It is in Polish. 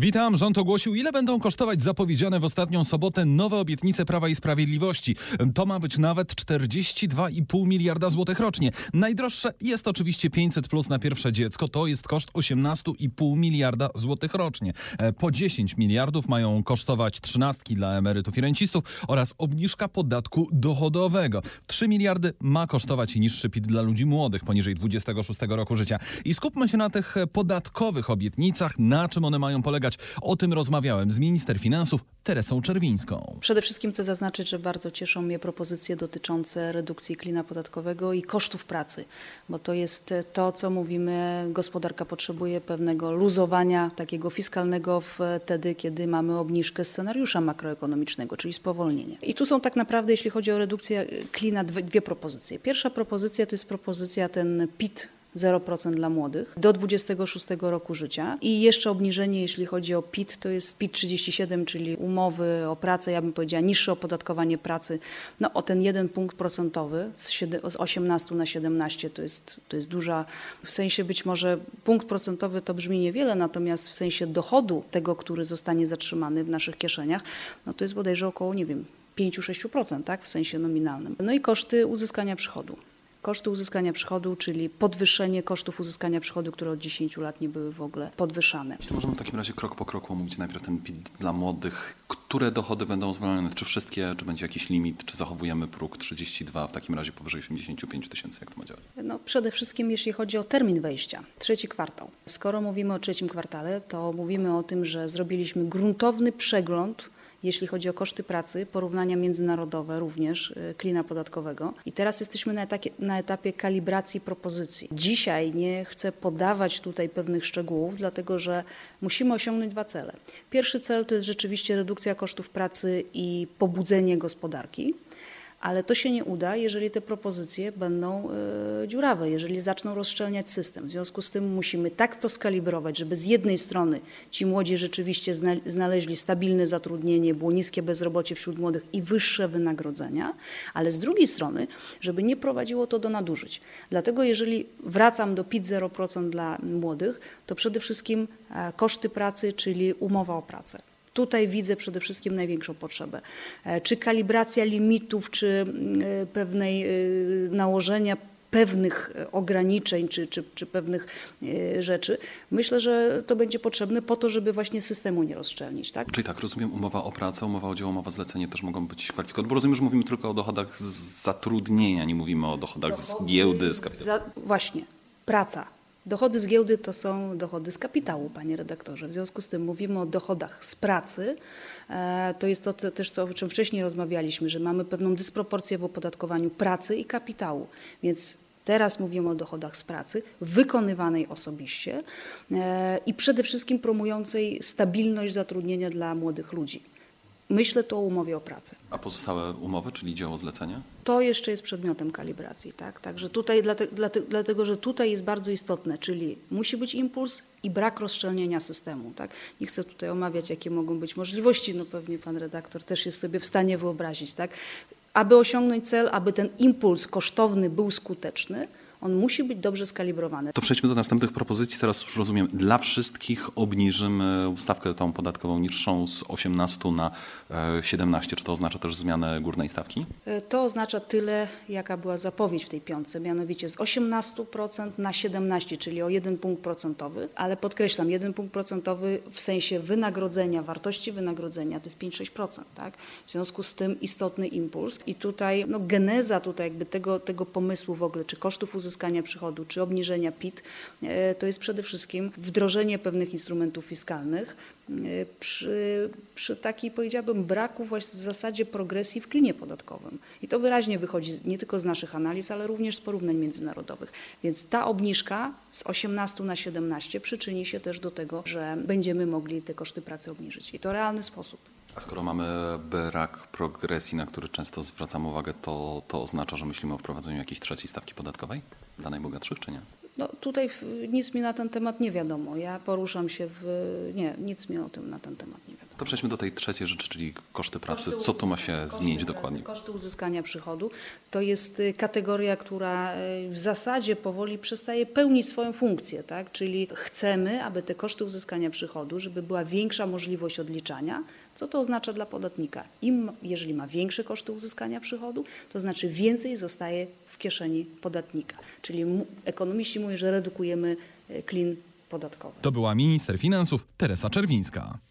Witam, rząd ogłosił, ile będą kosztować zapowiedziane w ostatnią sobotę nowe obietnice Prawa i Sprawiedliwości. To ma być nawet 42,5 miliarda złotych rocznie. Najdroższe jest oczywiście 500 plus na pierwsze dziecko, to jest koszt 18,5 miliarda złotych rocznie. E, Po 10 miliardów mają kosztować trzynastki dla emerytów i rencistów oraz obniżka podatku dochodowego. 3 miliardy ma kosztować niższy PIT dla ludzi młodych poniżej 26 roku życia. I skupmy się na tych podatkowych obietnicach, na czym one mają polegać. O tym rozmawiałem z minister finansów Teresą Czerwińską. Przede wszystkim chcę zaznaczyć, że bardzo cieszą mnie propozycje dotyczące redukcji klina podatkowego i kosztów pracy, bo to jest to, co mówimy, gospodarka potrzebuje pewnego luzowania takiego fiskalnego wtedy, kiedy mamy obniżkę scenariusza makroekonomicznego, czyli spowolnienie. I tu są tak naprawdę, jeśli chodzi o redukcję klina, dwie, dwie propozycje. Pierwsza propozycja to jest propozycja ten PIT 0% dla młodych do 26 roku życia i jeszcze obniżenie, jeśli chodzi o PIT, to jest PIT 37, czyli umowy o pracę, ja bym powiedziała niższe opodatkowanie pracy, no o ten jeden punkt procentowy z, z 18 na 17 to jest, to jest duża, w sensie być może punkt procentowy to brzmi niewiele, natomiast w sensie dochodu tego, który zostanie zatrzymany w naszych kieszeniach, no to jest bodajże około, nie wiem, 5-6%, tak, w sensie nominalnym. No i koszty uzyskania przychodu. Koszty uzyskania przychodu, czyli podwyższenie kosztów uzyskania przychodu, które od 10 lat nie były w ogóle podwyższane. Jeśli możemy w takim razie krok po kroku omówić najpierw ten PIT dla młodych. Które dochody będą zwolnione? Czy wszystkie? Czy będzie jakiś limit? Czy zachowujemy próg 32 w takim razie powyżej 85 tysięcy? Jak to ma działać? No, przede wszystkim jeśli chodzi o termin wejścia, trzeci kwartał. Skoro mówimy o trzecim kwartale, to mówimy o tym, że zrobiliśmy gruntowny przegląd jeśli chodzi o koszty pracy, porównania międzynarodowe również klina podatkowego. I teraz jesteśmy na etapie, na etapie kalibracji propozycji. Dzisiaj nie chcę podawać tutaj pewnych szczegółów, dlatego że musimy osiągnąć dwa cele. Pierwszy cel to jest rzeczywiście redukcja kosztów pracy i pobudzenie gospodarki. Ale to się nie uda, jeżeli te propozycje będą y, dziurawe, jeżeli zaczną rozszczelniać system. W związku z tym musimy tak to skalibrować, żeby z jednej strony ci młodzi rzeczywiście zna, znaleźli stabilne zatrudnienie, było niskie bezrobocie wśród młodych i wyższe wynagrodzenia, ale z drugiej strony, żeby nie prowadziło to do nadużyć. Dlatego jeżeli wracam do PIT 0% dla młodych, to przede wszystkim e, koszty pracy, czyli umowa o pracę. Tutaj widzę przede wszystkim największą potrzebę. Czy kalibracja limitów, czy pewnej nałożenia pewnych ograniczeń, czy, czy, czy pewnych rzeczy. Myślę, że to będzie potrzebne po to, żeby właśnie systemu nie rozszczelnić. Tak? Czyli tak, rozumiem, umowa o pracę, umowa o dzieło, umowa zlecenie też mogą być kwalifikowane, bo rozumiem, że mówimy tylko o dochodach z zatrudnienia, nie mówimy o dochodach Dochody z giełdy, z kapitału. Za, właśnie, praca. Dochody z giełdy to są dochody z kapitału, panie redaktorze. W związku z tym mówimy o dochodach z pracy. To jest to też, co, o czym wcześniej rozmawialiśmy, że mamy pewną dysproporcję w opodatkowaniu pracy i kapitału. Więc Teraz mówimy o dochodach z pracy, wykonywanej osobiście i przede wszystkim promującej stabilność zatrudnienia dla młodych ludzi. Myślę tu o umowie o pracę. A pozostałe umowy, czyli dzieło zlecenia? To jeszcze jest przedmiotem kalibracji, tak? Także tutaj, dlatego, dlatego, że tutaj jest bardzo istotne, czyli musi być impuls i brak rozszczelnienia systemu, tak? Nie chcę tutaj omawiać, jakie mogą być możliwości, no pewnie pan redaktor też jest sobie w stanie wyobrazić, tak? Aby osiągnąć cel, aby ten impuls kosztowny był skuteczny, on musi być dobrze skalibrowany. To przejdźmy do następnych propozycji. Teraz już rozumiem, dla wszystkich obniżymy stawkę tą podatkową niższą z 18 na 17. Czy to oznacza też zmianę górnej stawki? To oznacza tyle, jaka była zapowiedź w tej piątce, mianowicie z 18% na 17, czyli o jeden punkt procentowy, ale podkreślam, jeden punkt procentowy w sensie wynagrodzenia, wartości wynagrodzenia to jest 5-6%, tak? W związku z tym istotny impuls i tutaj no, geneza tutaj jakby tego, tego pomysłu w ogóle, czy kosztów uzyskania uzyskania przychodu czy obniżenia PIT, to jest przede wszystkim wdrożenie pewnych instrumentów fiskalnych przy, przy takiej, powiedziałabym, braku właśnie w zasadzie progresji w klinie podatkowym. I to wyraźnie wychodzi nie tylko z naszych analiz, ale również z porównań międzynarodowych. Więc ta obniżka z 18 na 17 przyczyni się też do tego, że będziemy mogli te koszty pracy obniżyć. I to realny sposób. A skoro mamy brak progresji, na który często zwracamy uwagę, to, to oznacza, że myślimy o wprowadzeniu jakiejś trzeciej stawki podatkowej dla najbogatszych, czy nie? No tutaj nic mi na ten temat nie wiadomo. Ja poruszam się w... Nie, nic mi o tym na ten temat. To przejdźmy do tej trzeciej rzeczy, czyli koszty pracy. Koszty Co tu ma się koszty zmienić pracy, dokładnie? Koszty uzyskania przychodu to jest y, kategoria, która y, w zasadzie powoli przestaje pełnić swoją funkcję, tak? Czyli chcemy, aby te koszty uzyskania przychodu, żeby była większa możliwość odliczania. Co to oznacza dla podatnika? Im, jeżeli ma większe koszty uzyskania przychodu, to znaczy więcej zostaje w kieszeni podatnika. Czyli mu, ekonomiści mówią, że redukujemy y, klin podatkowy. To była minister finansów Teresa Czerwińska.